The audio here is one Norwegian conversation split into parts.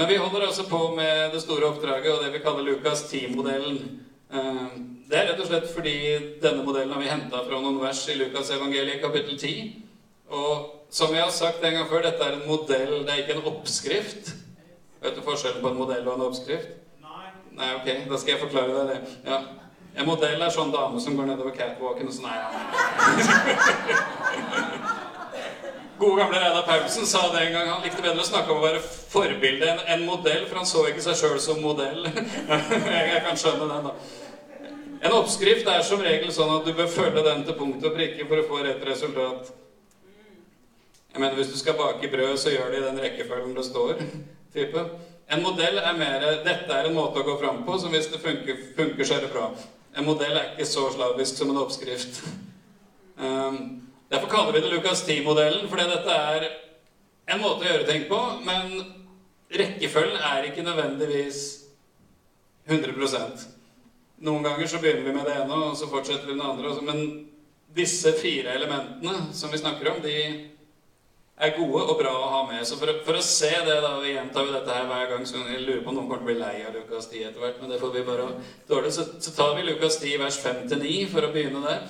Men vi holder altså på med det store oppdraget og det vi kaller Lukas 10-modellen. Eh, Det er rett og slett fordi denne modellen har vi henta fra noen vers i Lukas evangeliet kapittel 10. Og som jeg har sagt en gang før, dette er en modell, det er ikke en oppskrift. Vet du forskjellen på en modell og en oppskrift? Nei, ok, da skal jeg forklare deg det. Ja. En modell er sånn dame som går nedover catwalken og sånn Nei, ja. Gode gamle Reidar Paulsen sa det en gang. Han likte bedre å snakke om å være forbilde enn en modell, for han så ikke seg sjøl som modell. jeg kan skjønne den, da. En oppskrift er som regel sånn at du bør følge den til punkt og prikke for å få rett resultat. Jeg mener, Hvis du skal bake brød, så gjør det i den rekkefølgen det står. type. En modell er mer Dette er en måte å gå fram på, som hvis det funker, funker så er det bra. En modell er ikke så slavisk som en oppskrift. Um, derfor kaller vi det Lukas 10-modellen, fordi dette er en måte å gjøre ting på, men rekkefølgen er ikke nødvendigvis 100% Noen ganger så begynner vi med det ene, og så fortsetter vi med det andre. Men disse fire elementene som vi snakker om, de er gode og bra å ha med. Så for, for å se det, da Vi gjentar jo dette her hver gang, så jeg lurer på om noen kommer til å bli lei av Lukas 10 etter hvert, men det får vi bare tåle. Så, så tar vi Lukas 10 vers 5-9 for å begynne der.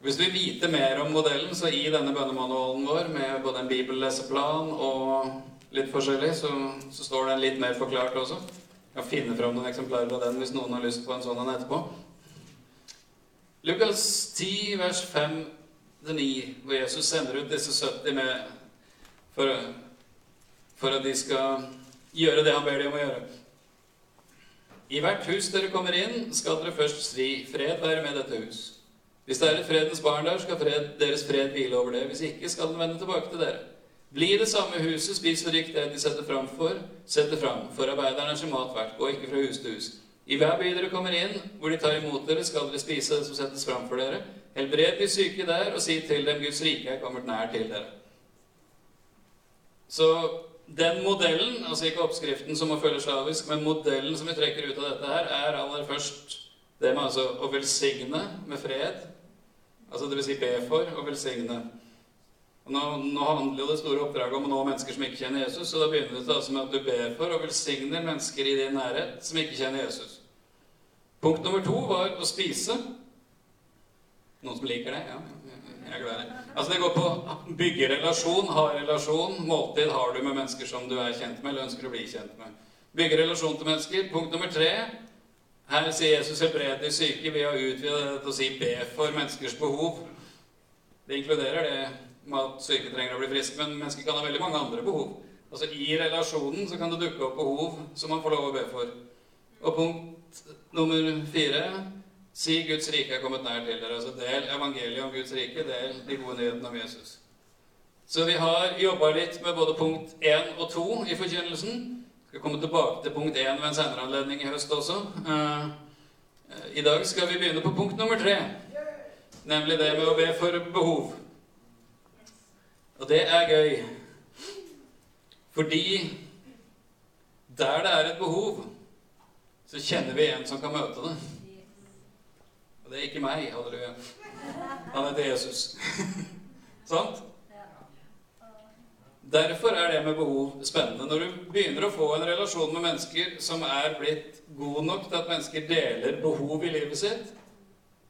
Hvis du vil vite mer om modellen, så i denne bønnemanualen vår med både en bibelleseplan og litt forskjellig, så, så står den litt mer forklart også. Jeg kan finne fram noen eksemplarer av den hvis noen har lyst på en sånn en etterpå. Lukas 10, vers 5-9, hvor Jesus sender ut disse 70 med for, for at de skal gjøre det han ber dem om å gjøre. I hvert hus dere kommer inn, skal dere først si 'Fred være med dette hus'. Hvis det er et fredens barn der, skal fred, deres fred hvile over det. Hvis ikke, skal den vende tilbake til dere. Bli i det samme huset, spis og drikk det de setter fram for. setter fram, for arbeiderne er sin mat verdt. Gå ikke fra hus til hus. I hver by dere kommer inn, hvor de tar imot dere, skal dere spise det som settes fram for dere. Helbred de syke der, og si til dem Guds rike er kommet nær til dere. Så den modellen, altså ikke oppskriften som må følge slavisk, men modellen som vi trekker ut av dette her, er aller først det med altså å velsigne med fred. Altså vil si be for å velsigne. Og nå, nå handler jo det store oppdraget om å nå mennesker som ikke kjenner Jesus, så da begynner det altså med at du ber for og velsigner mennesker i din nærhet som ikke kjenner Jesus. Punkt nummer to var å spise. Noen som liker det? Ja, jeg er glad i det. Altså Det går på bygge relasjon, ha relasjon. Måltid har du med mennesker som du er kjent med eller ønsker å bli kjent med. Bygge relasjon til mennesker. Punkt nummer tre. Her sier Jesus 'helbred de syke' ved å utvide det til å si 'be for menneskers behov'. Det inkluderer det med at syke trenger å bli friske, men mennesker kan ha veldig mange andre behov. Altså I relasjonen så kan det dukke opp behov som man får lov å be for. Og punkt nummer fire Si Guds rike er kommet nær til dere. Altså Del evangeliet om Guds rike. Del de gode nyhetene om Jesus. Så vi har jobba litt med både punkt én og to i forkynnelsen. Skal komme tilbake til punkt én ved en senere anledning i høst også. Eh, I dag skal vi begynne på punkt nummer tre. Nemlig det med å be for behov. Og det er gøy. Fordi der det er et behov, så kjenner vi en som kan møte det. Og det er ikke meg, halleluja. Han heter Jesus. Sant? Derfor er det med behov spennende. Når du begynner å få en relasjon med mennesker som er blitt god nok til at mennesker deler behov i livet sitt,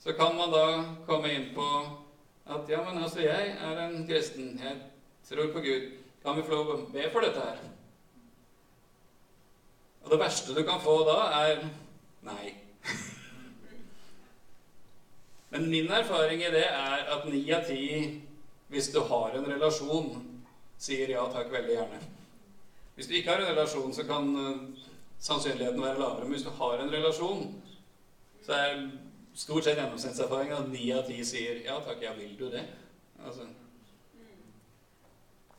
så kan man da komme inn på at ja, men altså, jeg er en kristen. Jeg tror på Gud. Kan vi få lov å be for dette her? Og det verste du kan få da, er nei. Men min erfaring i det er at ni av ti, hvis du har en relasjon, sier ja takk veldig gjerne. Hvis du ikke har en relasjon, så kan uh, sannsynligheten være lavere. Men hvis du har en relasjon, så er stort sett gjennomsnittserfaringen at ni av ti sier ja takk, ja, vil du det? Altså,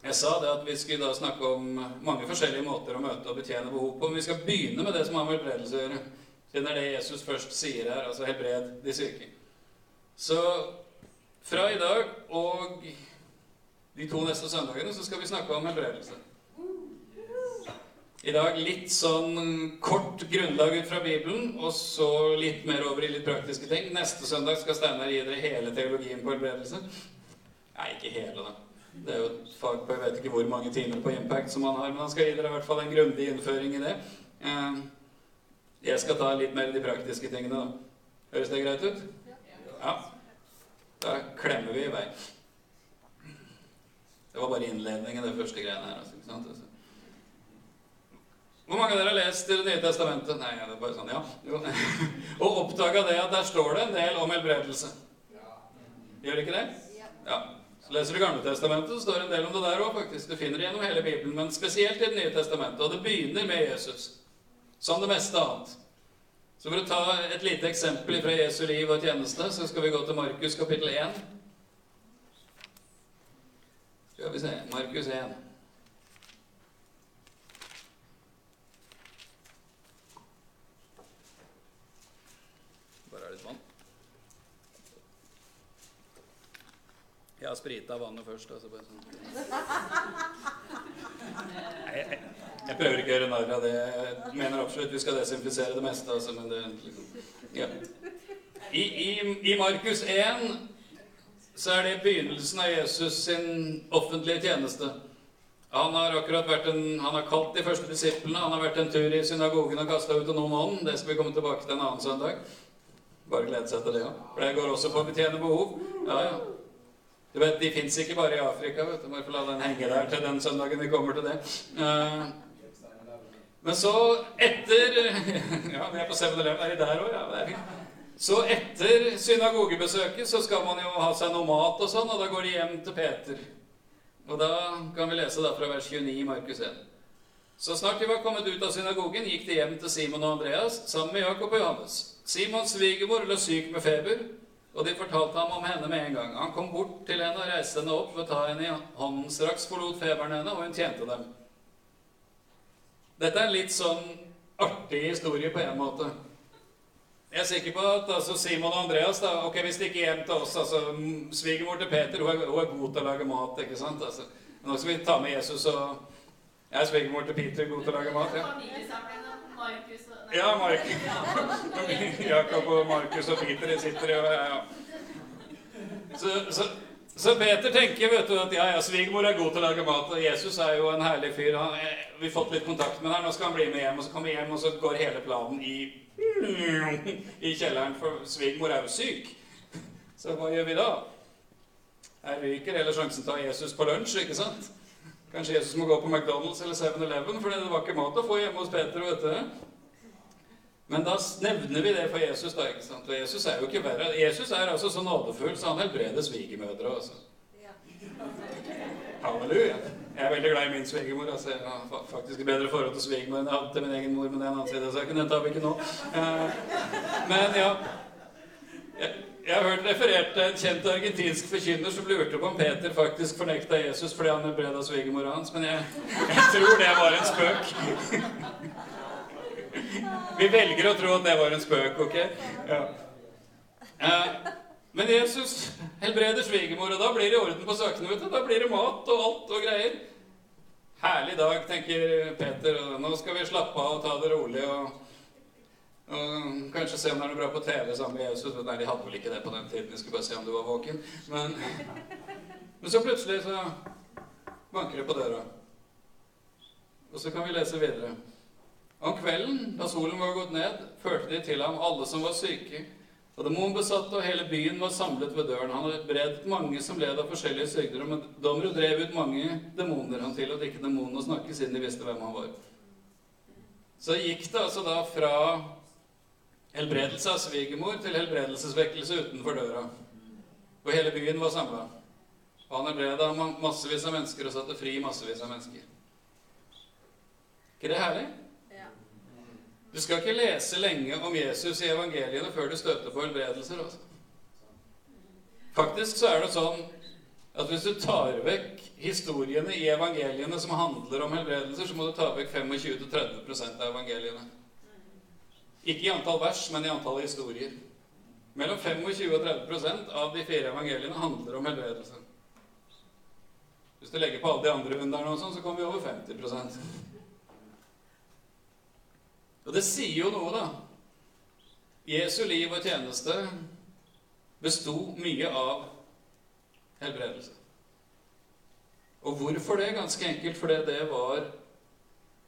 jeg sa det at vi skulle da snakke om mange forskjellige måter å møte og betjene behov på. Men vi skal begynne med det som har med helbredelse å gjøre. Siden det er det Jesus først sier her. Altså helbred de syke. Så fra i dag og de to neste søndagene så skal vi snakke om helbredelse. I dag litt sånn kort grunnlag ut fra Bibelen, og så litt mer over i litt praktiske ting. Neste søndag skal Steinar gi dere hele teologien på helbredelse. Nei, ikke hele, da. Det er jo et fag på jeg vet ikke hvor mange timer på Impact som han har, men han skal gi dere i hvert fall en grundig innføring i det. Eh, jeg skal ta litt mer de praktiske tingene, da. Høres det greit ut? Ja. Da klemmer vi i vei. Det var bare innledningen, det første greiene her. Altså, ikke sant? Altså. Hvor mange av dere har lest Det nye testamentet? Nei, det er bare sånn, ja. og oppdaga det at der står det en del om helbredelse. Gjør det ikke det? Ja. Så leser du Gamletestamentet, så står det en del om det der òg, faktisk. Du finner det gjennom hele Bibelen, men spesielt i Det nye testamentet. Og det begynner med Jesus. Som det meste annet. Så for å ta et lite eksempel fra Jesu liv og tjeneste, så skal vi gå til Markus kapittel 1. Skal vi se Markus 1. Bare ha litt vann. Jeg har sprita vannet først. Altså bare sånn. Jeg, jeg prøver ikke å gjøre narr av det. Jeg mener absolutt vi skal desinfisere det meste. Altså, men det, liksom, ja. I, i, I Markus 1 så er det begynnelsen av Jesus sin offentlige tjeneste. Han har akkurat vært en, han har kalt de første disiplene. Han har vært en tur i synagogen og kasta ut noen ånd. Det skal vi komme tilbake til en annen søndag. Bare glede seg til det, ja. For det går også på å betjene behov. Ja, ja. Du vet, De fins ikke bare i Afrika. vet du. Bare få la den henge der til den søndagen vi kommer til det. Uh, men så, etter Ja, vi er på 7-Eleven. Er de der òg? Ja, det er fint. Så etter synagogebesøket så skal man jo ha seg noe mat og sånn, og da går de hjem til Peter. Og da kan vi lese da fra vers 29 i Markus 1. Så snart de var kommet ut av synagogen, gikk de hjem til Simon og Andreas sammen med Jakob og Johannes. Simons svigermor lå syk med feber, og de fortalte ham om henne med en gang. Han kom bort til henne og reiste henne opp ved å ta henne i hånden. Straks forlot feberen henne, og hun tjente dem. Dette er en litt sånn artig historie på en måte. Jeg er sikker på at altså, Simon og Andreas da, ok, Hvis de ikke hjem til oss altså, Svigermor til Peter hun er, hun er, god til å lage mat. ikke sant? Altså, nå skal vi ta med Jesus og Jeg er svigermor til Peter, god til å lage mat. Ja, ja Markus. Jakob og Markus og Peter sitter jo ja, ja. Så, så, så, Peter tenker vet du, at ja, ja, svigermor er god til å lage mat. Og Jesus er jo en herlig fyr. Han, vi har fått litt kontakt med ham. Nå skal han bli med hjem. Og så kommer vi hjem, og så går hele planen i i kjelleren, for svigermor er jo syk. Så hva gjør vi da? Her ryker hele sjansen til å ha Jesus på lunsj, ikke sant? Kanskje Jesus må gå på McDonald's eller 7-Eleven, fordi det var ikke mat å få hjemme hos Peter. vet du. Men da nevner vi det for Jesus, da. ikke sant? Og Jesus er jo ikke verre. Jesus er altså så nådefull, så han helbreder svigermødre. Altså. Halleluja. Jeg er veldig glad i min svigermor. Altså, jeg har faktisk et bedre forhold til svigermor enn jeg hadde til min egen mor, men det er en annen side av saken. Den tar vi ikke nå. Uh, men ja jeg, har hørt referert til en kjent argentinsk forkynner som lurte på om Peter faktisk fornekta Jesus fordi han helbreda svigermora hans, men jeg, jeg tror det var en spøk. Vi velger å tro at det var en spøk, ok? Ja. Men Jesus helbreder svigermor, og da blir det orden på sakene. vet du. Da blir det mat og alt og greier. Herlig dag, tenker Peter. og Nå skal vi slappe av og ta det rolig. og, og Kanskje se om det er noe bra på TV sammen med Jesus. Nei, de hadde vel ikke det på den tiden. De skulle bare se om du var våken. Men, men så plutselig så banker det på døra. Og så kan vi lese videre. Om kvelden, da solen var gått ned, førte de til ham alle som var syke og Demonbesatte og hele byen var samlet ved døren. Han hadde bredt mange som led av forskjellige sykdommer, og drev ut mange demoner. Han tillot ikke demonene å snakke siden de visste hvem han var. så gikk det altså da fra helbredelse av svigermor til helbredelsesvekkelse utenfor døra. Og hele byen var samla. Og han helbreda massevis av mennesker og satte fri massevis av mennesker. ikke det herlig? Du skal ikke lese lenge om Jesus i evangeliene før du støter på helbredelser. Også. Faktisk så er det sånn at hvis du tar vekk historiene i evangeliene som handler om helbredelser, så må du ta vekk 25-30% av evangeliene. Ikke i antall vers, men i antall historier. Mellom 25 og 30% av de fire evangeliene handler om helbredelse. Hvis du legger på alle de andre under, sånn, så kommer vi over 50 Og det sier jo noe, da. Jesu liv og tjeneste besto mye av helbredelse. Og hvorfor det? Ganske enkelt fordi det var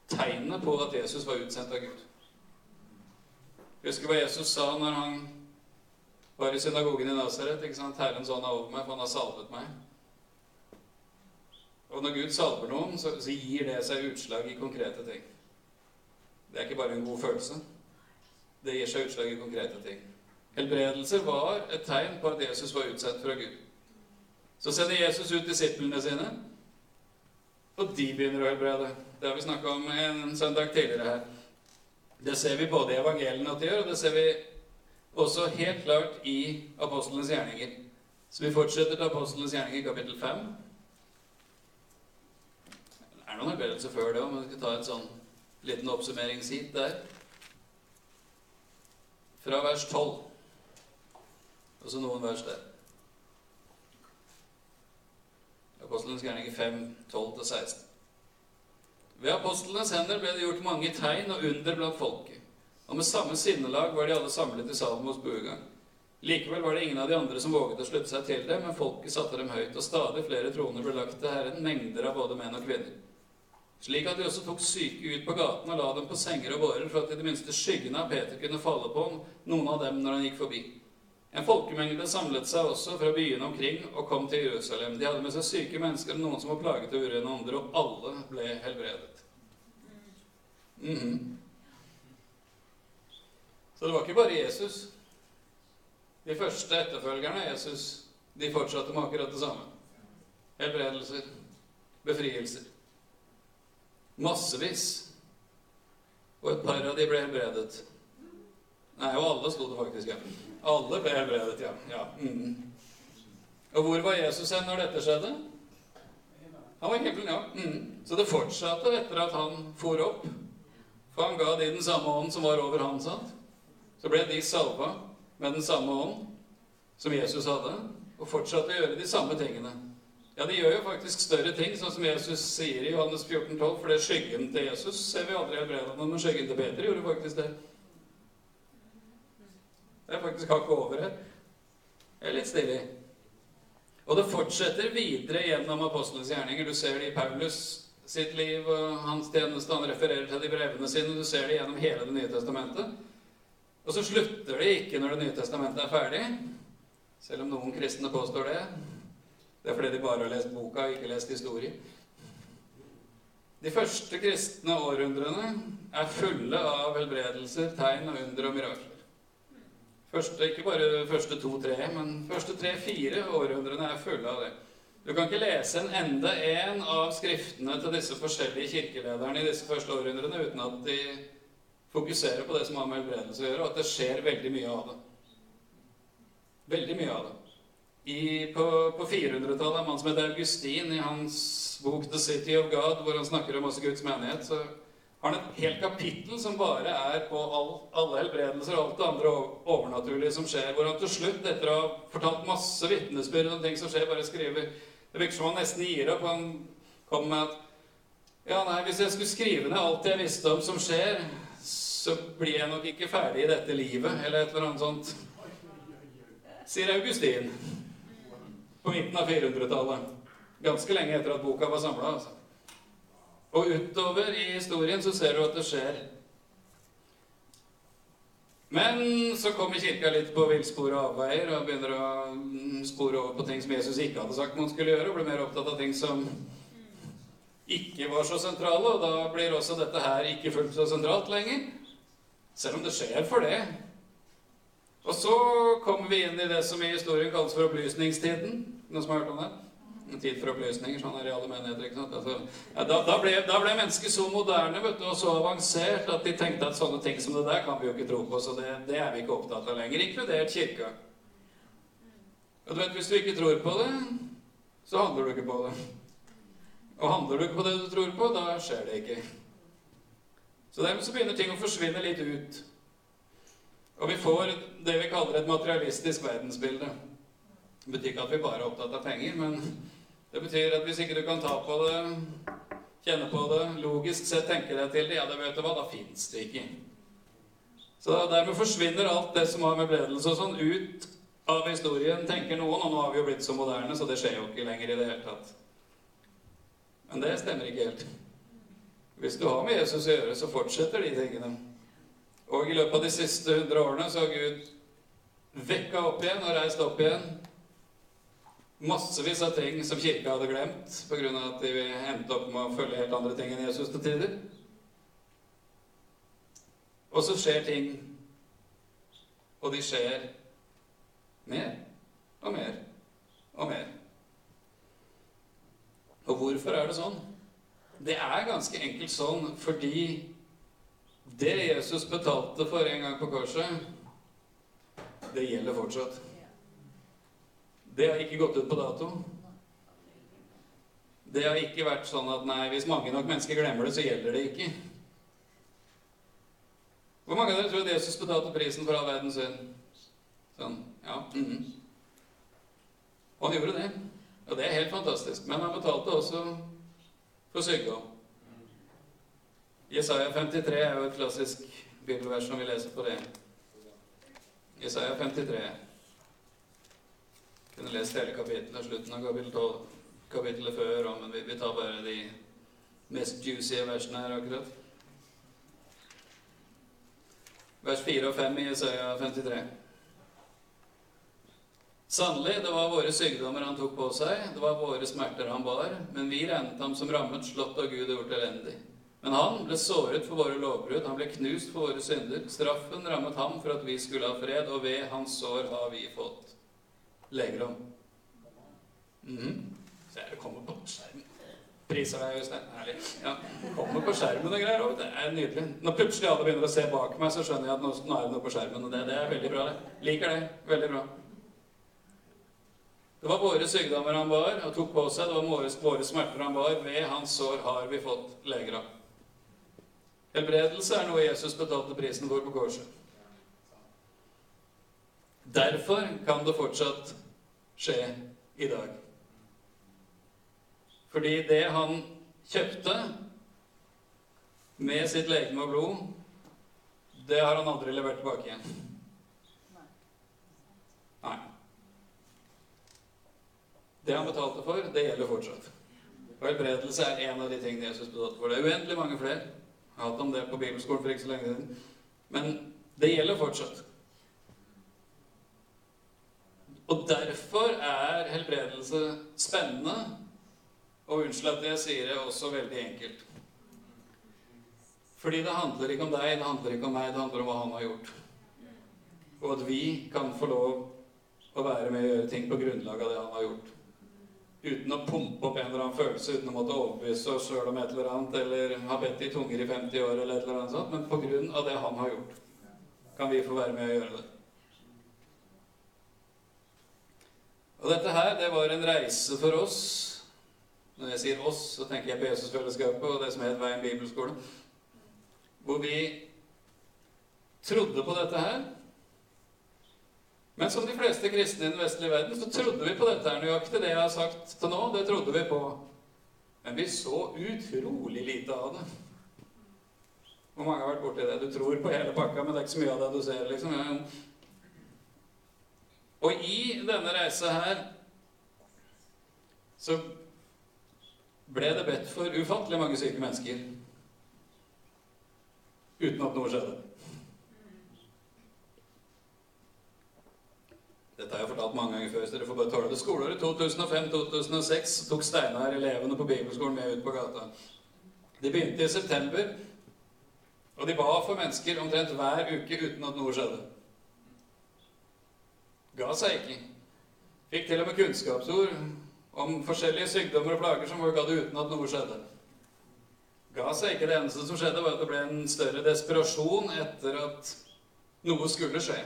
tegnet på at Jesus var utsendt av Gud. Husker hva Jesus sa når han var i synagogen i Nasaret. 'Herrens ånd er over meg, for han har salvet meg.' Og når Gud salver noen, så gir det seg utslag i konkrete ting. Det er ikke bare en god følelse. Det gir seg utslag i konkrete ting. Helbredelser var et tegn på at Jesus var utsatt fra Gud. Så sender Jesus ut disiplene sine, og de begynner å helbrede. Det har vi snakka om en søndag tidligere her. Det ser vi både i evangeliene at de gjør, og det ser vi også helt klart i apostlenes gjerninger. Så vi fortsetter til apostlenes gjerninger kapittel 5. Det er noen helbredelser før det òg, men vi skal ta et sånn liten oppsummeringshit der. Fra vers 12. Og så noen vers der. Apostelens gjerninger 5, 12-16. Ved apostlenes hender ble det gjort mange tegn og under blant folket. Og med samme sinnelag var de alle samlet i Salomos buegang. Likevel var det ingen av de andre som våget å slutte seg til det, men folket satte dem høyt, og stadig flere troner ble lagt til Herren, mengder av både menn og kvinner. Slik at de også tok syke ut på gaten og la dem på senger og bårer, for at i det minste skyggene av Peter kunne falle på noen av dem når han gikk forbi. En folkemengde samlet seg også fra byene omkring og kom til Jerusalem. De hadde med seg syke mennesker og noen som var plaget av urene ånder, og alle ble helbredet. Mm -hmm. Så det var ikke bare Jesus. De første etterfølgerne av Jesus de fortsatte med akkurat det samme. Helbredelser, befrielser. Massevis. Og et par av de ble helbredet. Nei, og alle sto det faktisk. Ja. Alle ble helbredet, ja. ja. Mm. Og hvor var Jesus hen når dette skjedde? Han var i himmelen, ja. Mm. Så det fortsatte etter at han for opp. For han ga de den samme ånden som var over han, sant? Så ble de salva med den samme ånd som Jesus hadde, og fortsatte å gjøre de samme tingene. Ja, de gjør jo faktisk større ting, sånn som Jesus sier i Johannes 14, 12, for det er skyggen til Jesus ser vi aldri i noen, men skyggen til Peter gjorde faktisk det. Det er faktisk hakket over her. Det er litt stilig. Og det fortsetter videre gjennom apostlenes gjerninger. Du ser det i Paulus sitt liv og hans tjeneste. Han refererer til de brevene sine. Du ser det gjennom hele Det nye testamentet. Og så slutter det ikke når Det nye testamentet er ferdig. Selv om noen kristne påstår det. Det er fordi de bare har lest boka og ikke lest historie. De første kristne århundrene er fulle av helbredelser, tegn og under og mirakler. Første, ikke bare første to-tre, men første tre-fire århundrene er fulle av det. Du kan ikke lese en ende en av skriftene til disse forskjellige kirkelederne i disse første århundrene uten at de fokuserer på det som har med helbredelse å gjøre, og at det skjer veldig mye av det. Veldig mye av det. I, på, på 400-tallet en mann som heter Augustin, i hans bok 'The City of God', hvor han snakker om også Guds menighet, så har han et helt kapittel som bare er på all, alle helbredelser og alt det andre overnaturlige som skjer, hvor han til slutt, etter å ha fortalt masse vitnesbyrd om ting som skjer, bare skriver Det virker som han nesten gir opp. Han kommer med at Ja, nei, hvis jeg skulle skrive ned alt jeg visste om som skjer, så blir jeg nok ikke ferdig i dette livet, eller et eller annet sånt. Sier Augustin. På midten av 400-tallet. Ganske lenge etter at boka var samla, altså. Og utover i historien så ser du at det skjer. Men så kommer kirka litt på villspor og avveier og begynner å spore over på ting som Jesus ikke hadde sagt man skulle gjøre, og blir mer opptatt av ting som ikke var så sentrale, og da blir også dette her ikke fullt så sentralt lenger. Selv om det skjer for det. Og så kommer vi inn i det som i historien kalles for opplysningstiden. Noen som har hørt om det? En tid for opplysninger, sånn er i alle menigheter. ikke sant? Altså, ja, da, da, ble, da ble mennesket så moderne vet du, og så avansert at de tenkte at sånne ting som det der kan vi jo ikke tro på, så det, det er vi ikke opptatt av lenger, inkludert kirka. Og du vet, Hvis du ikke tror på det, så handler du ikke på det. Og handler du ikke på det du tror på, da skjer det ikke. Så dermed så begynner ting å forsvinne litt ut. Og vi får det vi kaller et materialistisk verdensbilde. Det betyr ikke at vi bare er opptatt av penger, men det betyr at hvis ikke du kan ta på det, kjenne på det, logisk sett tenke deg til det, ja, da vet du hva, da fins det ikke. Så dermed forsvinner alt det som har med bredelse og sånn, ut av historien, tenker noen. Og nå har vi jo blitt så moderne, så det skjer jo ikke lenger i det hele tatt. Men det stemmer ikke helt. Hvis du har med Jesus å gjøre, så fortsetter de tingene. Og i løpet av de siste hundre årene så har Gud vekka opp igjen og reist opp igjen massevis av ting som kirka hadde glemt pga. at de endte opp med å følge helt andre ting enn Jesus til tider. Og så skjer ting, og de skjer mer og mer og mer. Og hvorfor er det sånn? Det er ganske enkelt sånn fordi det Jesus betalte for en gang på korset, det gjelder fortsatt. Det har ikke gått ut på dato. Det har ikke vært sånn at nei, hvis mange nok mennesker glemmer det, så gjelder det ikke. Hvor mange av dere tror Jesus betalte prisen for all verdens synd? Sånn, ja. Mm -hmm. Og han gjorde det. Og det er helt fantastisk. Men han betalte også for sykdom. Jesaja 53 er jo et klassisk bibelvers som vi leser på det. Jesaja 53. Kunne lest hele kapittelet, slutten av kapittel 12, kapittelet før, men vi, vi tar bare de mest juicy versene her akkurat. Vers 4 og 5 i Jesaja 53. Sannelig, det var våre sykdommer han tok på seg, det var våre smerter han bar, men vi regnet ham som rammet, slått av Gud og gjort elendig. Men han ble såret for våre lovbrudd, han ble knust for våre synder. Straffen rammet ham for at vi skulle ha fred, og ved hans sår har vi fått legedom. Mm -hmm. Se, det kommer på skjermen. Priser deg, Øystein. Herlig. Ja, kommer på skjermen og greier òg. Det er nydelig. Når plutselig alle begynner å se bak meg, så skjønner jeg at nå, er det noe på skjermen. Og det, det er veldig bra. det. Liker det. Veldig bra. Det var våre sykdommer han bar og tok på seg. Det var våre, smerter han bar. Ved hans sår har vi fått leger av. Helbredelse er noe Jesus betalte prisen for på korset. Derfor kan det fortsatt skje i dag. Fordi det han kjøpte med sitt legeme og blod, det har han aldri levert tilbake igjen. Nei. Det han betalte for, det gjelder fortsatt. Og helbredelse er en av de tingene Jesus betalte for. Det er uendelig mange flere. Jeg har hatt om det på bibelskolen for ikke så lenge siden. Men det gjelder fortsatt. Og derfor er helbredelse spennende. Og unnskyld at jeg sier det, også veldig enkelt. Fordi det handler ikke om deg, det handler ikke om meg, det handler om hva han har gjort. Og at vi kan få lov å være med og gjøre ting på grunnlag av det han har gjort uten å pumpe opp en eller annen følelse, uten å måtte overbevise oss sjøl om et eller annet, eller ha bedt i tunger i 50 år, eller et eller annet sånt, men på grunn av det han har gjort, kan vi få være med å gjøre det. Og dette her, det var en reise for oss. Når jeg sier oss, så tenker jeg på Jesusfellesskapet og det som het Veien bibelskole, hvor vi trodde på dette her men som de fleste kristne i den vestlige verden, så trodde vi på dette her nøyaktig. Det jeg har sagt til nå, det trodde vi på. Men vi så utrolig lite av det. Hvor mange har vært borti det? Du tror på hele pakka, men det er ikke så mye av det du ser, liksom. Og i denne reisa her så ble det bedt for ufattelig mange syke mennesker uten at noe skjedde. Dette har jeg fortalt mange ganger før, så dere får bare tåle det. Skoleåret 2005-2006 tok Steinar elevene på bibelskolen med ut på gata. De begynte i september, og de ba for mennesker omtrent hver uke uten at noe skjedde. Ga seg ikke. Fikk til og med kunnskapsord om forskjellige sykdommer og plager som folk hadde uten at noe skjedde. Ga seg ikke. Det eneste som skjedde, var at det ble en større desperasjon etter at noe skulle skje.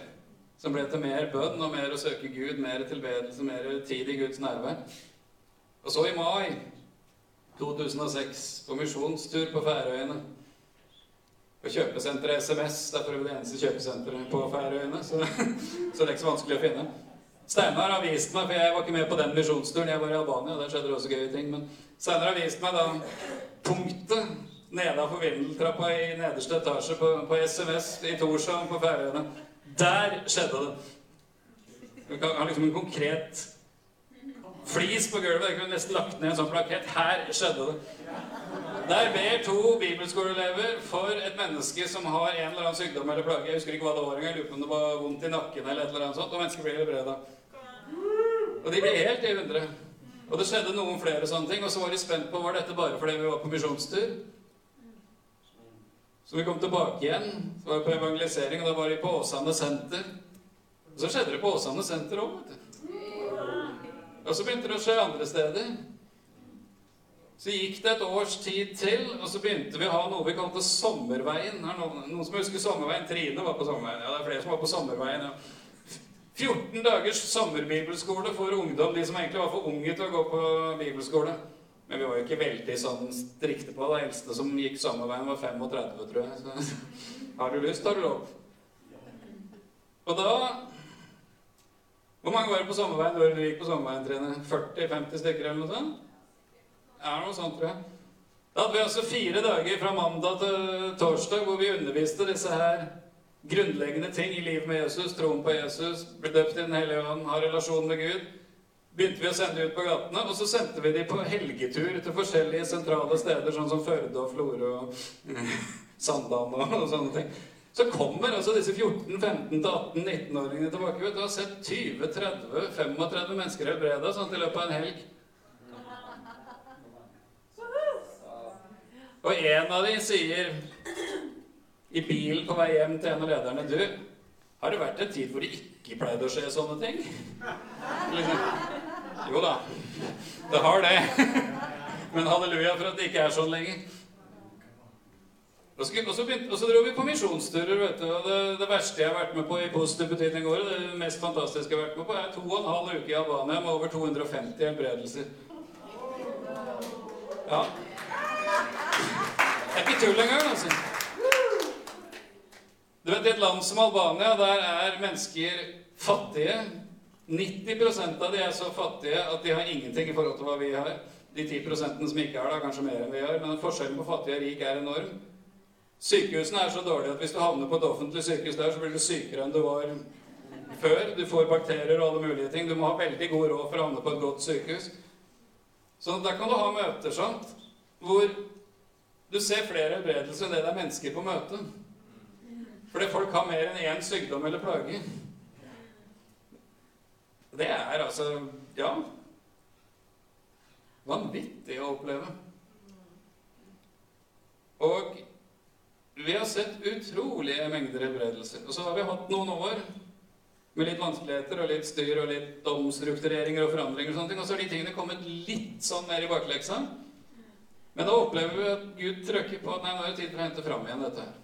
Som ble til mer bønn og mer å søke Gud, mer tilbedelse, mer tid i Guds nærvær. Og så i mai 2006 på misjonstur på Færøyene. På kjøpesenteret SMS. Det er for det eneste kjøpesenteret på Færøyene. Så, så det er ikke så vanskelig å finne. Steinar har vist meg, for jeg var ikke med på den misjonsturen, jeg var i Albania, der skjedde det også gøye ting, men Steinar har vist meg da punktet nedafor vindeltrappa i nederste etasje på, på SMS i Torshavn på Færøyene. Der skjedde det. Vi kan ha liksom en konkret flis på gulvet. Jeg kunne nesten lagt ned en sånn plakett. Her skjedde det. Der ber to bibelskoleelever for et menneske som har en eller annen sykdom eller plage. Jeg husker ikke hva det var engang. Lurer på om det var vondt i nakken eller et eller annet sånt. Og mennesket blir helbreda. Og de ble helt i hundre. Og det skjedde noen flere sånne ting. Og så var de spent på var dette bare fordi vi var på misjonstur. Så vi kom tilbake igjen. Så var vi på evangelisering, og da var de på Åsane senter. Og så skjedde det på Åsane senter òg, vet du. Og så begynte det å skje andre steder. Så gikk det et års tid til, og så begynte vi å ha noe vi kalte Sommerveien. Er noen, noen som husker Sommerveien? Trine var på Sommerveien. Ja, det er flere som var på Sommerveien. Ja. 14 dagers sommerbibelskole for ungdom, de som egentlig var for unge til å gå på bibelskole. Men vi var jo ikke veldig sånn strikte på det. Eldste som gikk Sommerveien, var 35, tror jeg. Så har du lyst, har du lov. Og da Hvor mange var det på Sommerveien da du gikk på Sommerveien, Trine? 40-50 stykker eller noe sånt? Ja, noe sånt, tror jeg. Da hadde vi altså fire dager fra mandag til torsdag hvor vi underviste disse her grunnleggende ting i livet med Jesus, troen på Jesus, bli døpt i Den hellige ånd, ha relasjon med Gud. Begynte vi å sende ut på gatene, og så sendte vi de på helgetur til forskjellige sentrale steder, sånn som Førde og Florø og Sandane og, og sånne ting. Så kommer altså disse 14-15-18-19-åringene tilbake. vet Du har sett 20-30-35 mennesker helbreda sånn i løpet av en helg. Og en av de sier i bilen på vei hjem til en av lederne Du, har det vært en tid hvor det ikke pleide å skje sånne ting? Liksom. Jo da, det har det. Men halleluja for at det ikke er sånn lenger. Og så, begynte, og så dro vi på misjonsturer. vet du, og det, det, verste jeg har vært med på i positiv betydning året, det mest fantastiske jeg har vært med på, er to og en halv uke i Albania med over 250 helbredelser. Ja. Det er ikke tull engang, altså. Du vet, I et land som Albania, der er mennesker fattige. 90% av de er så fattige at de har ingenting i forhold til hva vi har. De 10% som ikke har det, har kanskje mer enn vi har. Men forskjellen på fattig og rik er enorm. Sykehusene er så dårlige at hvis du havner på et offentlig sykehus der, så blir du sykere enn du var før. Du får bakterier og alle mulige ting. Du må ha veldig god råd for å havne på et godt sykehus. Så der kan du ha møter, sant, hvor du ser flere helbredelser enn det det er mennesker på møtet. Fordi folk har mer enn én sykdom eller plage. Det er altså Ja. Vanvittig å oppleve. Og vi har sett utrolige mengder helbredelser. Og så har vi hatt noen år med litt vanskeligheter og litt styr og litt omstruktureringer og forandringer. Og sånne ting, og så har de tingene kommet litt sånn mer i bakleksa. Men da opplever vi at Gud trykker på at nei, nå er det tid for å hente fram igjen dette her.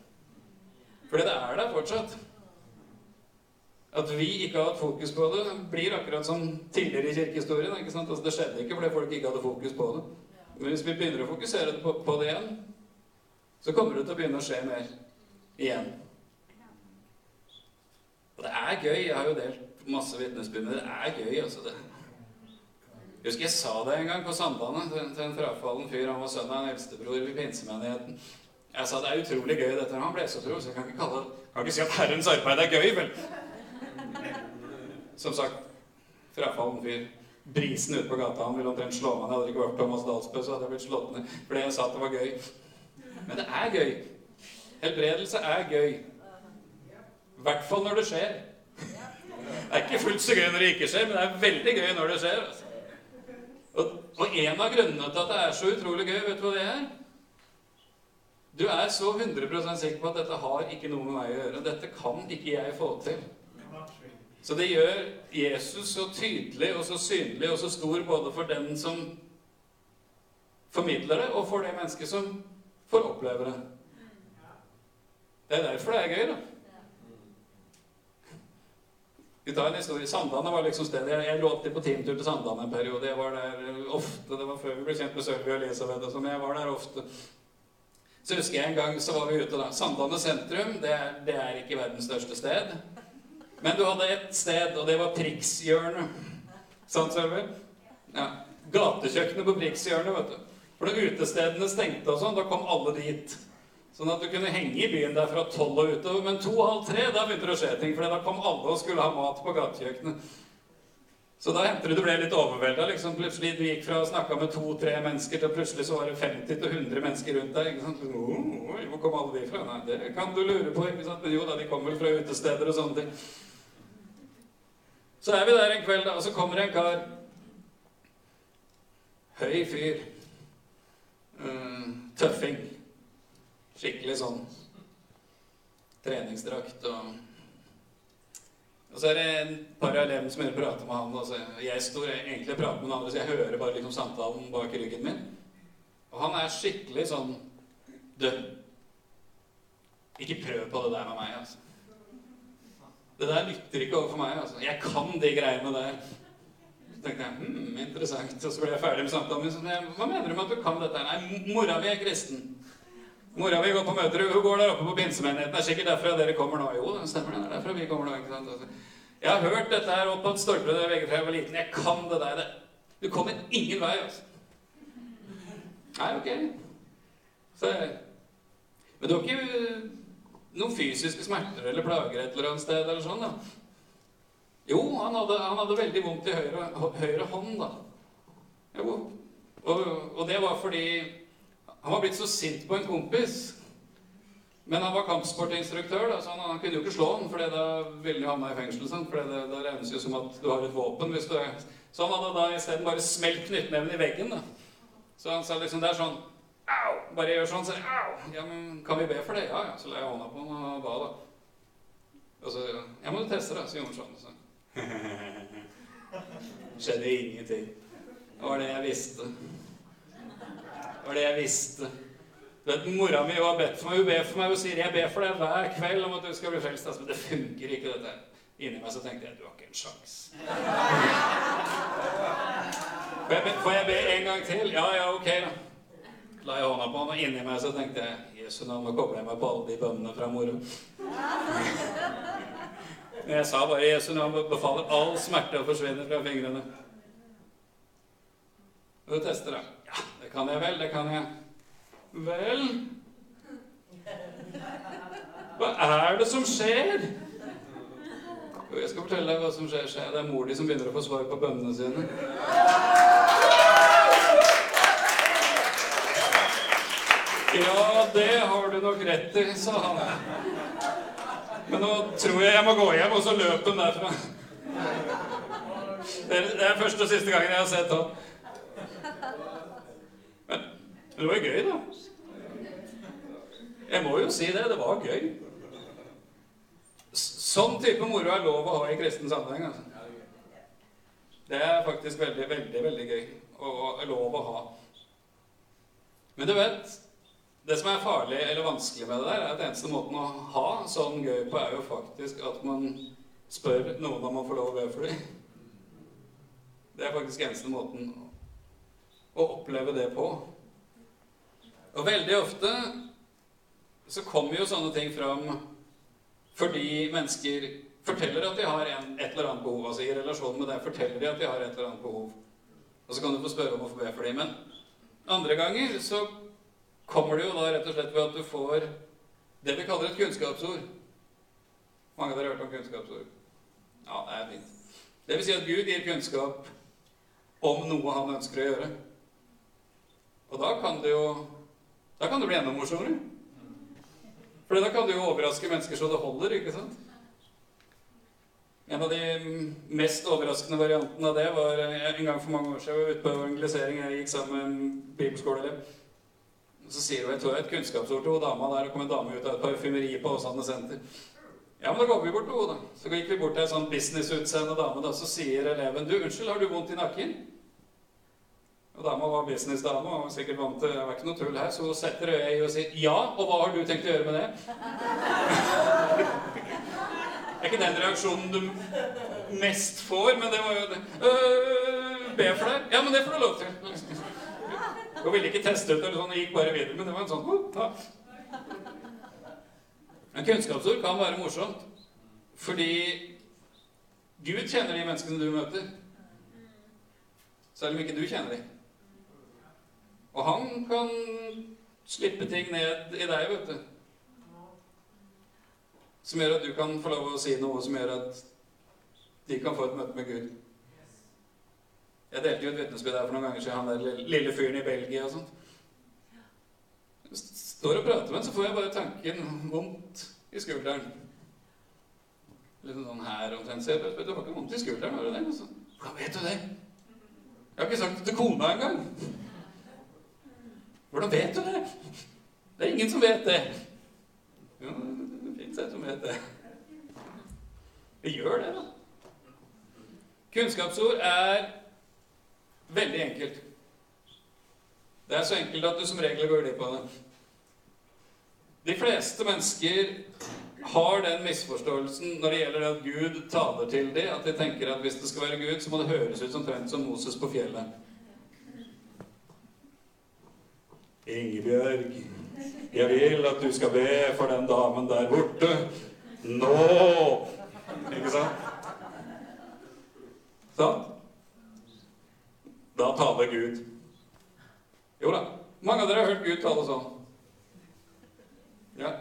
Fordi det er der fortsatt. At vi ikke har hatt fokus på det, blir akkurat som tidligere i kirkehistorien. ikke sant? Altså, det skjedde ikke fordi folk ikke hadde fokus på det. Men hvis vi begynner å fokusere på, på det igjen, så kommer det til å begynne å skje mer igjen. Og det er gøy. Jeg har jo delt masse vitnesbyrd, men det er gøy, altså. det. Jeg husker jeg sa det en gang på Sandane til, en frafallen fyr. Han var sønn av en eldstebror i pinsemenigheten. Jeg sa det er utrolig gøy, dette. Han ble så tro, så jeg kan ikke, kalle, kan ikke si at Herrens arbeid er gøy, vel? Som sagt, frafallen fyr. Brisen ute på gata han ville omtrent slå meg. ned. hadde ikke vært Thomas Dalsbø, så hadde jeg blitt slått ned fordi jeg sa at det var gøy. Men det er gøy. Helbredelse er gøy. I hvert fall når det skjer. Det er ikke fullt så gøy når det ikke skjer, men det er veldig gøy når det skjer. Altså. Og, og en av grunnene til at det er så utrolig gøy, vet du hva det er? Du er så 100% sikker på at dette har ikke noe med meg å gjøre. Dette kan ikke jeg få til. Så det gjør Jesus så tydelig og så synlig og så stor både for den som formidler det, og for det mennesket som får oppleve det. Det er derfor det er gøy, da. Vi tar en historie. Sandane var liksom stedet. Jeg, jeg lå alltid på teamtur til Sandane en periode. Jeg var der ofte. Det var før vi ble kjent med Sølvi og Elisabeth. Men jeg var der ofte. Så husker jeg en gang så var vi ute da. Sandane sentrum, det er, det er ikke verdens største sted. Men du hadde ett sted, og det var Prikshjørnet. Sant, Sølvi? Ja. Gatekjøkkenet på Prikshjørnet, vet du. For da utestedene stengte og sånn, da kom alle dit. Sånn at du kunne henge i byen der fra tolv og utover. Men to og halv tre, da begynte det å skje ting. For da kom alle og skulle ha mat på gatekjøkkenet. Så da hendte det du ble litt overvelda. Liksom. Plutselig du gikk fra å snakke med to-tre mennesker til plutselig så var det 50-100 mennesker rundt deg. ikke sant? Hvor kom alle de fra? Nei, det kan du lure på. ikke sant? Men jo da, de kom vel fra utesteder og sånne ting. Så er vi der en kveld, da, og så kommer det en kar. Høy fyr. Uh, tøffing. Skikkelig sånn treningsdrakt og Og så er det en par av elevene som begynner å prate med han. Og så jeg står egentlig og prater med noen andre, så jeg hører bare liksom samtalen bak ryggen min. Og han er skikkelig sånn Du, ikke prøv på det der med meg, altså. Det der lytter ikke overfor meg. altså. Jeg kan de greiene der. Så tenkte jeg hm, interessant. Og så ble jeg ferdig med samtalen min. Så jeg, hva mener du med at du kan dette? Nei, mora mi er kristen. Mora mi går på møter, hun går der oppe på pinsemenigheten. Det er sikkert derfra dere kommer nå. Jo, det stemmer det. er derfra vi kommer nå, ikke sant? Altså, jeg har hørt dette her opp på stolper stolpe jeg var liten. Jeg kan det der. Du kommer ingen vei, altså. Nei, ok. Så, men du har ikke noen fysiske smerter eller plager et eller annet sted eller sånn, da? Jo, han hadde, han hadde veldig vondt i høyre, høyre hånd, da. Jo. Og, og det var fordi han var blitt så sint på en kompis. Men han var kampsportinstruktør, da, så han, han, kunne jo ikke slå ham, for da ville han havna i fengsel. Sant? for det, det regnes jo som at du har et våpen hvis du Så han hadde da isteden bare smelt knyttneven i veggen. da. Så han sa liksom Det er sånn Au! Bare gjør sånn, så au! Ja, men kan vi be for det? Ja, ja. Så la jeg hånda på ham og ba, da. Og så Ja, må du teste, da. Så gjorde han sånn. Så. Skjedde ingenting. Det var det jeg visste. Det var det jeg visste. Du vet, Mora mi har bedt for meg. Hun ber for meg. Hun sier 'jeg ber for deg hver kveld om at du skal bli frelst'. Altså, men det funker ikke, dette. Inni meg så tenkte jeg 'du har ikke en sjans'. Får jeg, be, får jeg be en gang til? Ja, ja, ok, da. La jeg hånda på han, og inni meg så tenkte jeg 'Jesu navn, nå kobler jeg meg på alle de bønnene fra moro. Men jeg sa bare 'Jesu navn befaler all smerte å forsvinne fra fingrene'. Og du tester, da. Det kan jeg vel, det kan jeg. Vel Hva er det som skjer? Jo, jeg skal fortelle deg hva som skjer. Det er mor di som begynner å få svar på bønnene sine. Ja, det har du nok rett i, sa han. Men nå tror jeg jeg må gå hjem, og så løp hun derfra. Det er første og siste gangen jeg har sett han. Men det var jo gøy, da. Jeg må jo si det. Det var gøy. Sånn type moro er lov å ha i kristen sammenheng. altså. Det er faktisk veldig, veldig, veldig gøy og lov å ha. Men du vet Det som er farlig eller vanskelig med det der, er at eneste måten å ha sånn gøy på, er jo faktisk at man spør noen om man får lov å be for dem. Det er faktisk eneste måten å oppleve det på. Og veldig ofte så kommer jo sånne ting fram fordi mennesker forteller at de har en, et eller annet behov. Altså I relasjon med deg forteller de at de har et eller annet behov. Og så kan du få spørre om å få be for dem. Men andre ganger så kommer det jo da rett og slett ved at du får det vi kaller et kunnskapsord. Mange av dere har hørt om kunnskapsord? Ja, det er fint. Det vil si at Gud gir kunnskap om noe han ønsker å gjøre. Og da kan det jo da kan du bli enda morsommere. For da kan du jo overraske mennesker så det holder, ikke sant? En av de mest overraskende variantene av det var eh, en gang for mange år siden jeg var ute på evangelisering. Jeg gikk sammen med en bibelskoleelev. Så sier hun jeg tror jeg et kunnskapsord til hun dama der. og kom en dame ut av et parfymeri på Åsane senter. Ja, men da går vi bort til henne, da. Så gikk vi bort til ei sånn businessutseende dame, da. Så sier eleven du, unnskyld, har du vondt i nakken? Og dama var businessdame og var sikkert vant til Det var ikke noe tull her, så hun setter øya i og sier ja, og hva har du tenkt å gjøre med det? Det er ikke den reaksjonen du mest får, men det var jo det. Øh, be for deg? Ja, men det får du lov til. Hun ville ikke teste ut eller sånn, gikk bare videre, men det var en sånn oh, ja. Men kunnskapsord kan være morsomt, fordi Gud kjenner de menneskene du møter. Selv om ikke du kjenner dem. Og han kan slippe ting ned i deg, vet du. Som gjør at du kan få lov å si noe som gjør at de kan få et møte med Gud. Jeg delte jo et vitnesbyrd her for noen ganger siden, han der lille fyren i Belgia og sånt. Står og prater med ham, så får jeg bare tanken vondt i skulderen. Litt sånn her omtrent. Så jeg, du har ikke vondt i skulderen, har du det? Så, Hvordan vet du det? Jeg har ikke sagt det til kona engang. Hvordan vet du det? Det er ingen som vet det. Ja, det fins en som vet det. Vi gjør det, da. Kunnskapsord er veldig enkelt. Det er så enkelt at du som regel går glipp av det. De fleste mennesker har den misforståelsen når det gjelder at Gud taler til dem, at de tenker at hvis det skal være Gud, så må det høres ut som som Moses på fjellet. Ingebjørg, jeg vil at du skal be for den damen der borte. Nå! Ikke sant? Sånn. Da taler Gud. Jo da. Mange av dere har hørt Gud tale sånn. Ja.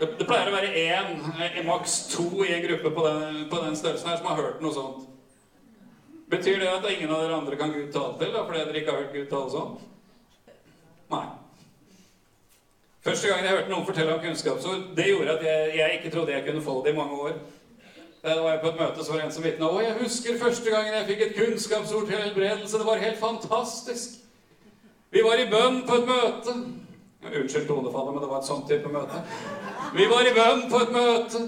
Det, det pleier å være én, eh, maks to i en gruppe på den, på den størrelsen her som har hørt noe sånt. Betyr det at ingen av dere andre kan Gud tale til, da, fordi dere ikke har hørt Gud tale sånn? Nei. Første gangen jeg hørte noen fortelle om kunnskapsord, det gjorde at jeg, jeg ikke trodde jeg kunne få det i mange år. Da var jeg på et møte, så var det en som vitna. Å, jeg husker første gangen jeg fikk et kunnskapsord til helbredelse. Det var helt fantastisk. Vi var i bønn på et møte. Unnskyld tonefallet, men det var et sånt type møte. Vi var i bønn på et møte.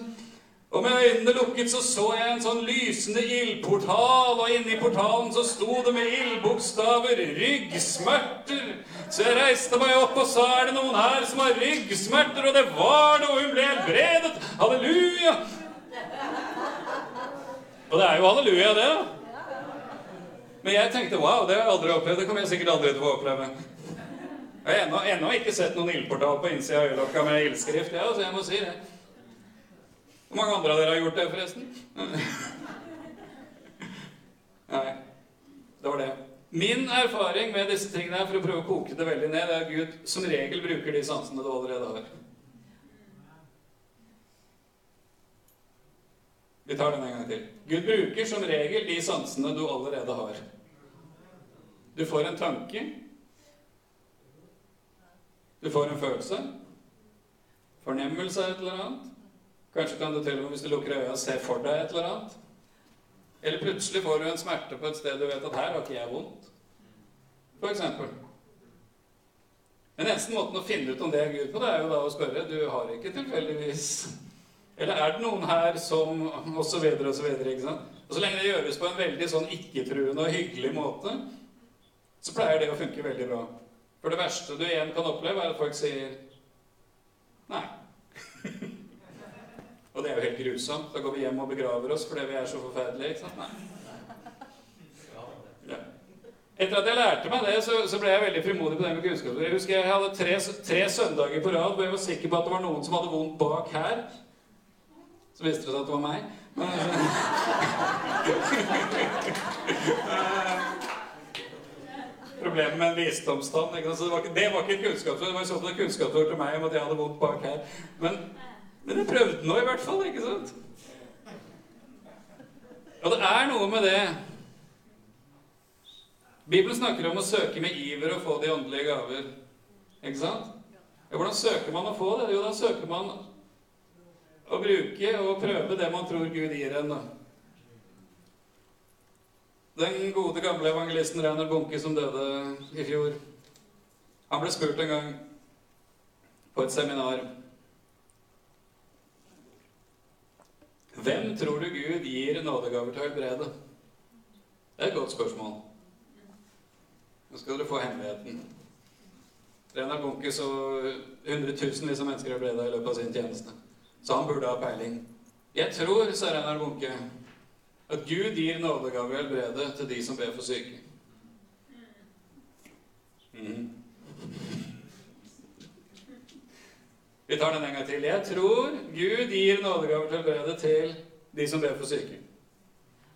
Og med øynene lukket så så jeg en sånn lysende ildportal, og inni portalen så sto det med ildbokstaver 'ryggsmerter'. Så jeg reiste meg opp og sa 'er det noen her som har ryggsmerter?' Og det var det, og hun ble helbredet. Halleluja! Og det er jo halleluja, det. Men jeg tenkte wow, det har jeg aldri opplevd. Det kommer jeg sikkert aldri til å oppleve. Jeg har ennå, ennå ikke sett noen ildportal på innsida av øyelokka med ildskrift. Ja, så jeg må si det. Hvor mange andre av dere har gjort det, forresten? Nei. Det var det. Min erfaring med disse tingene her, for å prøve å koke det veldig ned, er at Gud som regel bruker de sansene du allerede har. Vi tar den en gang til. Gud bruker som regel de sansene du allerede har. Du får en tanke. Du får en følelse. Fornemmelse av et eller annet. Kanskje kan du til og med, hvis du lukker øya, se for deg et eller annet. Eller plutselig får du en smerte på et sted du vet at her har ikke jeg vondt. For eksempel. Den eneste måten å finne ut om det er Gud på, det er jo da å spørre Du har ikke tilfeldigvis Eller er det noen her som Og så videre og så videre. ikke sant? Og så lenge det gjøres på en veldig sånn ikke-truende og hyggelig måte, så pleier det å funke veldig bra. For det verste du igjen kan oppleve, er at folk sier Nei. Og det er jo helt grusomt. Da går vi hjem og begraver oss fordi vi er så forferdelige. ikke sant? Nei. Ja. Etter at jeg lærte meg det, så, så ble jeg veldig frimodig på det med kunnskap. Jeg husker jeg hadde tre, tre, søndager på rad hvor jeg var sikker på at det var noen som hadde vondt bak her. Så viste det seg at det var meg. Problemet med en visdomstann det, var ikke, det var ikke et kunnskapsord. Det var sånn så et kunnskapsord til meg om at jeg hadde vondt bak her. Men men jeg prøvde nå i hvert fall, ikke sant? Og det er noe med det Bibelen snakker om å søke med iver og få de åndelige gaver. Ikke sant? Ja, hvordan søker man å få det? Jo, da søker man å bruke og prøve det man tror Gud gir en. Den gode, gamle evangelisten Reiner Bunke som døde i fjor, han ble spurt en gang på et seminar Hvem tror du Gud gir nådegaver til å helbrede? Det er et godt spørsmål. Nå skal dere få hemmeligheten. Renar Bunke så hundretusenvis av mennesker helbreda i løpet av sin tjeneste. Så han burde ha peiling. Jeg tror, sa Renar Bunke, at Gud gir nådegaver og helbrede til de som ber for syke. Mhm. Vi tar den en gang til. Jeg tror Gud gir nådegaver til helbrede til de som ber for syke.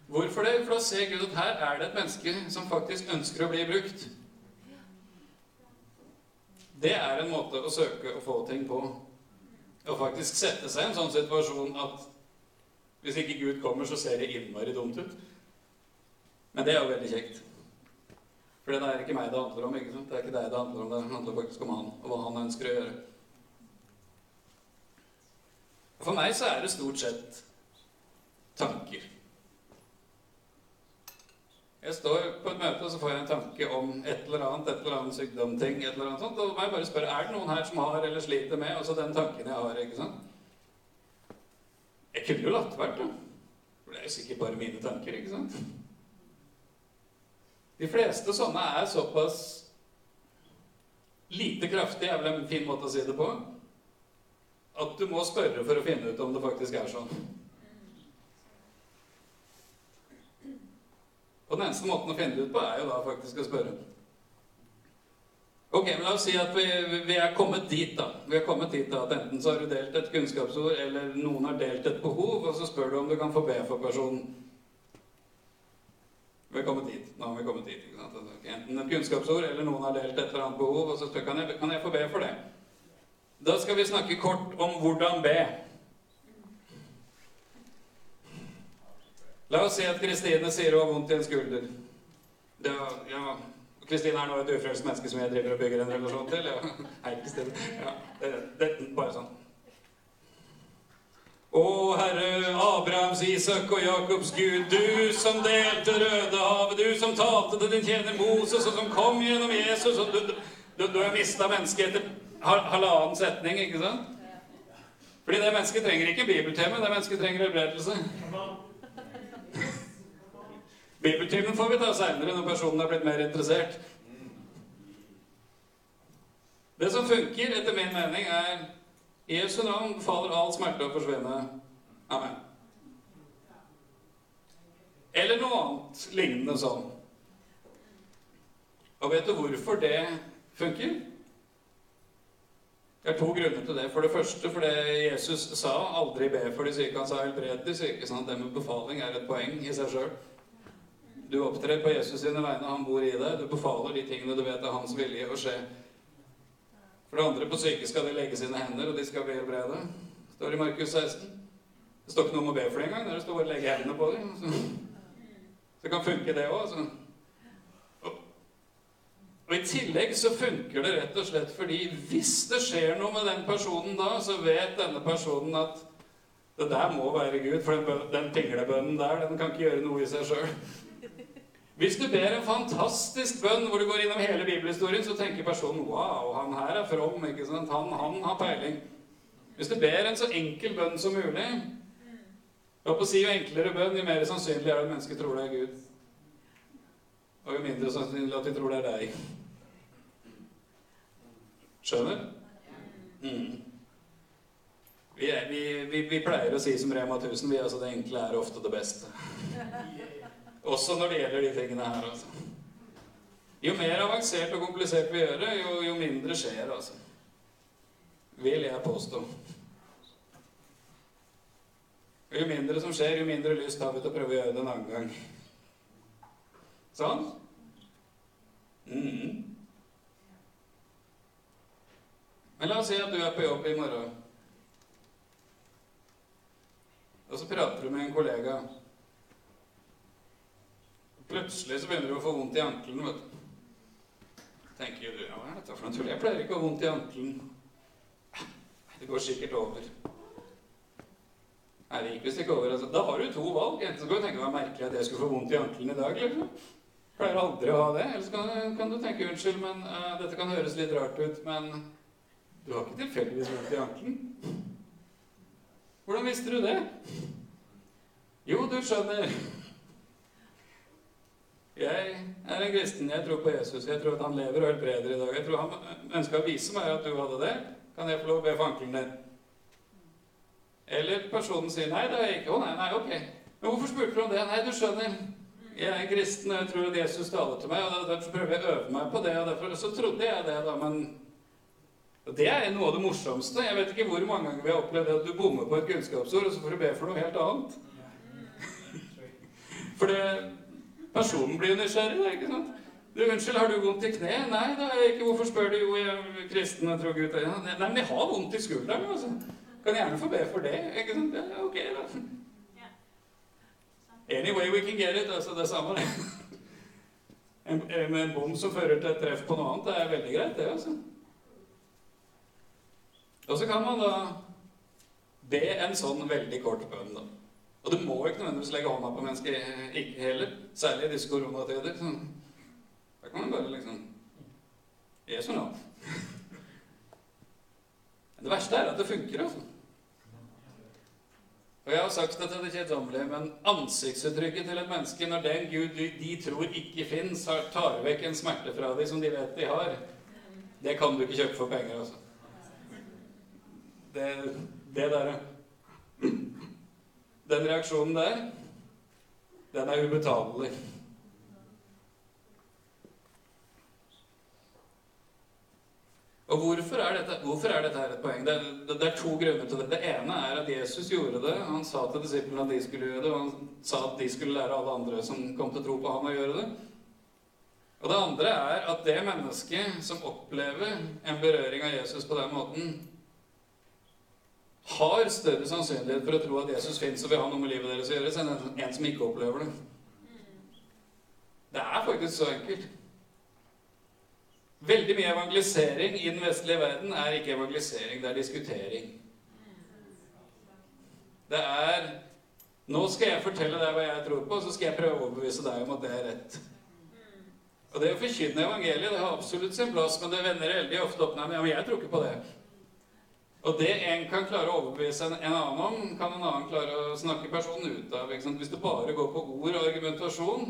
Hvorfor det? For da ser Gud at her er det et menneske som faktisk ønsker å bli brukt. Det er en måte å søke å få ting på. Å faktisk sette seg i en sånn situasjon at hvis ikke Gud kommer, så ser det innmari dumt ut. Men det er jo veldig kjekt. For det er ikke meg det handler om. ikke sant? Det er ikke deg det handler om. Det handler faktisk om han, og hva han ønsker å gjøre. For meg så er det stort sett tanker. Jeg står på et møte og så får jeg en tanke om et eller annet, et eller annet sykdomting. et eller annet sånt, Og jeg bare spørre er det noen her som har eller sliter med altså den tanken jeg har. ikke sant? Jeg kunne jo latt være, da. For det er jo sikkert bare mine tanker. ikke sant? De fleste sånne er såpass lite kraftige, er vel en fin måte å si det på, at du må spørre for å finne ut om det faktisk er sånn. Og den eneste måten å finne det ut på, er jo da faktisk å spørre. Ok, men La oss si at vi, vi, er kommet dit, da. Vi er kommet dit da, at Enten så har du delt et kunnskapsord, eller noen har delt et behov, og så spør du om du kan få be for personen. Vi er kommet dit. Nå har vi kommet dit. Altså, enten et kunnskapsord, eller noen har delt et eller annet behov, og så spør kan jeg, kan jeg få be for det. Da skal vi snakke kort om hvordan be. La oss si at Kristine sier hun har vondt i en skulder. Det, ja. Kristine er nå et ufrelst menneske som jeg driver og bygger en relasjon til. Ja. Hei, Kristine. Ja, det, det, bare sånn. Å Herre Abrahams, Isak og Jakobs Gud, du som delte Rødehavet, du som talte til din tjener Moses, og som kom gjennom Jesus og Du, du, du har mista mennesket etter halvannen setning, ikke sant? Fordi det mennesket trenger ikke bibeltime, det mennesket trenger helbredelse. Bibeltimen får vi ta seinere, når personen er blitt mer interessert. Det som funker, etter min mening, er i Jesu navn faller all smerte å forsvinne. Amen. Eller noe annet lignende sånn. Og vet du hvorfor det funker? Det er to grunner til det. For det første fordi Jesus sa 'aldri be for de syke'. Han sa 'helbred de syke'. sånn at det med befaling er et poeng i seg sjøl. Du opptrer på Jesus sine vegne, han bor i deg. Du befaler de tingene du vet er hans vilje å skje. For det andre, på syke skal de legge sine hender, og de skal bli helbrede. står i Markus 16. Det står ikke noe om å be for det engang. Det står bare å legge hendene på dem. Så det kan funke, det òg. Tillegg så funker det rett og slett fordi hvis det skjer noe med den personen da, så vet denne personen at det der må være Gud, for den, den pinglebønnen der, den kan ikke gjøre noe i seg sjøl. Hvis du ber en fantastisk bønn hvor du går innom hele bibelhistorien, så tenker personen wow, han her er from. ikke sant? Han, han har peiling. Hvis du ber en så enkel bønn som mulig og på å si Jo enklere bønn, jo mer sannsynlig er det at mennesket tror det er Gud. Og jo mindre sannsynlig at de tror det er deg. Skjønner? Mm. Vi, er, vi, vi, vi, pleier å si som Rema 1000 vi, altså det enkle er ofte det beste. Også når det gjelder de tingene her, altså. Jo mer avansert og komplisert vi gjør det, jo, jo mindre skjer, altså. Vil jeg påstå. Jo mindre som skjer, jo mindre lyst har vi til å prøve å gjøre det en annen gang. Sånn? Mm. Men la oss si at du er på jobb i morgen. Og så prater du med en kollega. Plutselig så begynner du å få vondt i ankelen. vet du. tenker du, ja, hva er dette for noe tull? Jeg pleier ikke å ha vondt i ankelen. Det går sikkert over. Nei, det gikk visst ikke over. Altså. Da har du to valg. Enten så kan du tenke meg merkelig at jeg skulle få vondt i ankelen i dag. liksom. Pleier aldri å ha det. Eller så kan, kan du tenke unnskyld, men uh, dette kan høres litt rart ut, men du har ikke tilfeldigvis vondt i ankelen? Hvordan visste du det? Jo, du skjønner. Jeg er en kristen. Jeg tror på Jesus. Jeg tror at han lever og helbreder i dag. Jeg tror han ønska å vise meg at du hadde det. Kan jeg få lov å be for ankelen din? Eller personen sier nei, det er jeg ikke. Å nei, nei, ok. Men hvorfor spurte du om det? Nei, du skjønner. Jeg er kristen, og jeg tror at Jesus taler til meg, og derfor prøver jeg å øve meg på det. Og derfor så trodde jeg det, da, men det er noe av det morsomste. Jeg vet ikke hvor mange ganger vi har opplevd at du bommer på et kunnskapsord, og så får du be for noe helt annet. For det, personen blir nysgjerrig, da, ikke sant? Du, 'Unnskyld, har du vondt i kneet?' 'Nei, det har jeg ikke.' 'Hvorfor spør du?' 'Jo, jeg er kristen og tror Gud ja, Nei, men jeg har vondt i skulderen, altså. Kan jeg gjerne få be for det. Ikke sant? Ja, ok, da. Any way we can get it. Altså, det samme, det. En, med en bom som fører til et treff på noe annet, det er veldig greit, det, altså. Og så kan man da be en sånn veldig kort bønn, da. Og du må ikke nødvendigvis legge hånda på mennesket ikke heller. Særlig i disse koronatider. Da kan man bare liksom Jesu navn. Men det verste er at det funker, altså. Og jeg har sagt det til det kjedsommelige, men ansiktsuttrykket til et menneske når den Gud de tror ikke fins, tar vekk en smerte fra dem som de vet de har, det kan du ikke kjøpe for penger, altså. Det, det derre Den reaksjonen der, den er ubetalelig. Og hvorfor er, dette, hvorfor er dette her et poeng? Det er, det er, to grunner til det. Det ene er at Jesus gjorde det. Han sa til disiplene at de skulle gjøre det, og han sa at de skulle lære alle andre som kom til å tro på ham, å gjøre det. Og det andre er at det mennesket som opplever en berøring av Jesus på den måten, har større sannsynlighet for å tro at Jesus fins og vil ha noe med livet deres å gjøre, enn en som ikke opplever det. Det er faktisk så enkelt. Veldig mye evangelisering i den vestlige verden er ikke evangelisering, det er diskutering. Det er Nå skal jeg fortelle deg hva jeg tror på, og så skal jeg prøve å overbevise deg om at det er rett. Og det å forkynne evangeliet det har absolutt sin plass, men det vender veldig ofte opp Nei, men jeg tror ikke på det. Og det en kan klare å overbevise en, annen om, kan en annen klare å snakke personen ut av. Hvis det bare går på ord og argumentasjon,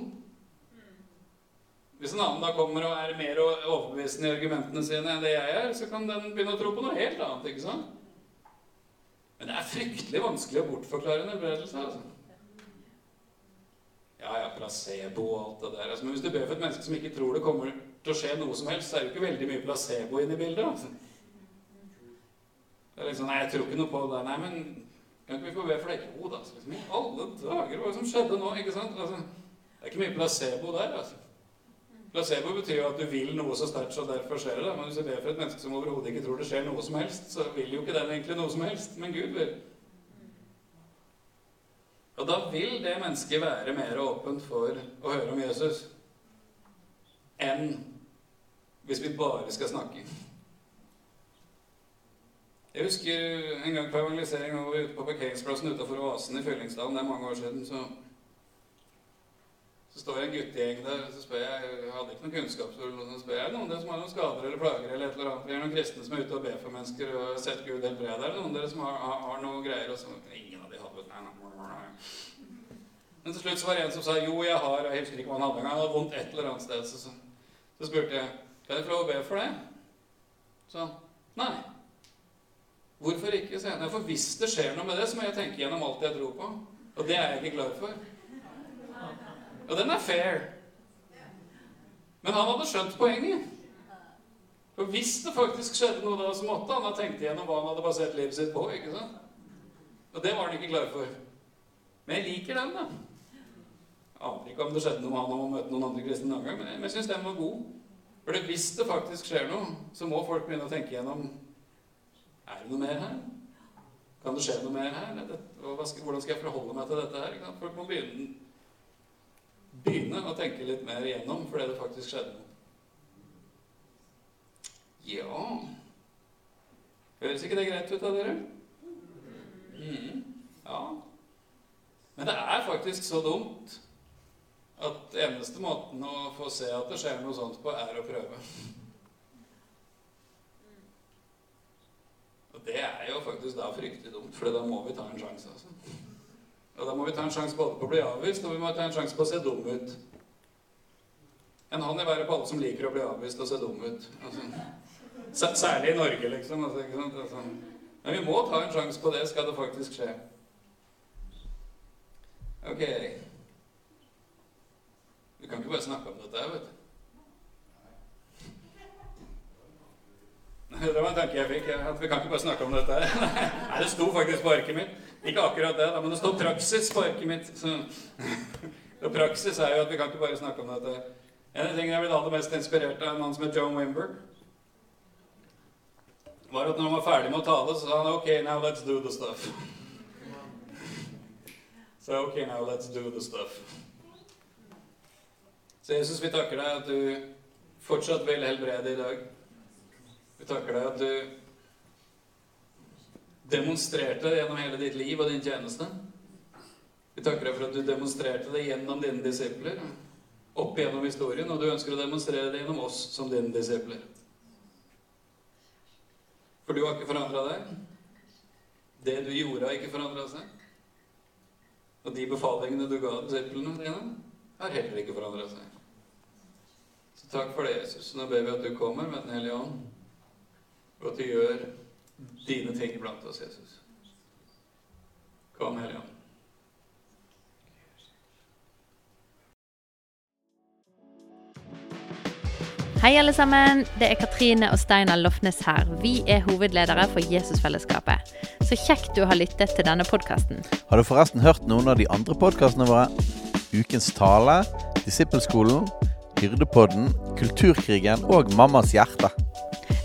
hvis en annen da kommer og er mer overbevisende i argumentene sine enn det jeg er, så kan den begynne å tro på noe helt annet. ikke sant? Men det er fryktelig vanskelig å bortforklare en helbredelse. altså. Ja, ja, placebo og alt det der. Altså, men hvis du ber for et menneske som ikke tror det kommer til å skje noe som helst, så er det jo ikke veldig mye placebo inne i bildet. altså. Liksom Nei, jeg tror ikke noe på det. Nei, men kan ikke vi få be for det? Jo da. Så liksom, I alle dager, hva som skjedde nå? ikke sant? Altså, det er ikke mye placebo der, altså. Placebo betyr jo at du vil noe så sterkt, så derfor skjer det. Men hvis du ber for et menneske som overhodet ikke tror det skjer noe som helst, så vil jo ikke den egentlig noe som helst. Men Gud vil. Og da vil det mennesket være mer åpent for å høre om Jesus enn hvis vi bare skal snakke. Jeg husker en gang på evangelisering da var ute på parkeringsplassen utenfor Oasen i Fyllingsdalen. Det er mange år siden. så så står en guttegjeng der, så spør jeg jeg hadde ikke noen kunnskapshull, så spør jeg noen dere som har noen skader eller plager eller et eller annet. Vi er noen kristne som er ute og ber for mennesker og har sett Gud helbrede. Er det noen dere som har, har, har noe greier? Og så ingen av de hadde nei, nei, nei. Men til slutt så var det en som sa jo, jeg har Jeg husker ikke hva han hadde engang. Hadde vondt et eller annet sted. Så, så, så spurte jeg kan jeg få lov å be for det. Så han nei. Hvorfor ikke? sier jeg, for hvis det skjer noe med det, så må jeg tenke gjennom alt jeg tror på. Og det er jeg ikke klar for. Og den er fair. Men han hadde skjønt poenget. For hvis det faktisk skjedde noe da, så måtte han ha tenkt igjennom hva han hadde basert livet sitt på. ikke sant? Og det var han ikke klar for. Men jeg liker den, da. Jeg aner ikke om det skjedde noe med han om å møte noen andre kristne en gang, men jeg syns den var god. For hvis det faktisk skjer noe, så må folk begynne å tenke igjennom Er det noe mer her? Kan det skje noe mer her? Hvordan skal jeg forholde meg til dette her? Folk må begynne begynne å tenke litt mer igjennom fordi det faktisk skjedde noe. Ja Høres ikke det greit ut av dere? Mm. Ja. Men det er faktisk så dumt at eneste måten å få se at det skjer noe sånt på, er å prøve. Det er jo faktisk da fryktelig dumt, for da må vi ta en sjanse. altså. Og da må vi ta en sjanse både på å bli avvist, og vi må ta en sjanse på å se dum ut. En hånd i været på alle som liker å bli avvist og se dum ut. Altså, særlig i Norge, liksom. Altså? Altså, men vi må ta en sjanse på det, skal det faktisk skje. Ok. Vi kan ikke bare snakke om dette vet du. Det var en tanke jeg fikk. at Vi kan ikke bare snakke om dette her. Nei, det sto faktisk på arket mitt. Ikke akkurat det, men det står praksis på arket mitt. Så. Og praksis er jo at vi kan ikke bare snakke om dette. En av de tingene jeg ble aller mest inspirert av en mann som het John Wimber, var at når han var ferdig med å tale, så sa han OK, now let's do the stuff. Så OK, now let's do the stuff. Så Jesus, vi takker deg at du fortsatt vil helbrede i dag. Vi takker deg at du demonstrerte det gjennom hele ditt liv og din tjeneste. Vi takker deg for at du demonstrerte det gjennom dine disipler, opp gjennom historien, og du ønsker å demonstrere det gjennom oss som dine disipler. For du har ikke forandra deg. Det du gjorde, har ikke forandra seg. Og de befalingene du ga disiplene dine, har heller ikke forandra seg. Så takk for det, Jesus. Nå ber vi at du kommer med Den hellige ånd, og at du gjør dine ting blant oss, Jesus. Kom, Hellige Ånd. Hei, alle sammen. Det er Katrine og Steinar Lofnes her. Vi er hovedledere for Jesusfellesskapet. Så kjekt du har lyttet til denne podkasten. Har du forresten hørt noen av de andre podkastene våre? Ukens tale, Disippelskolen, Hyrdepodden, Kulturkrigen og Mammas hjerte.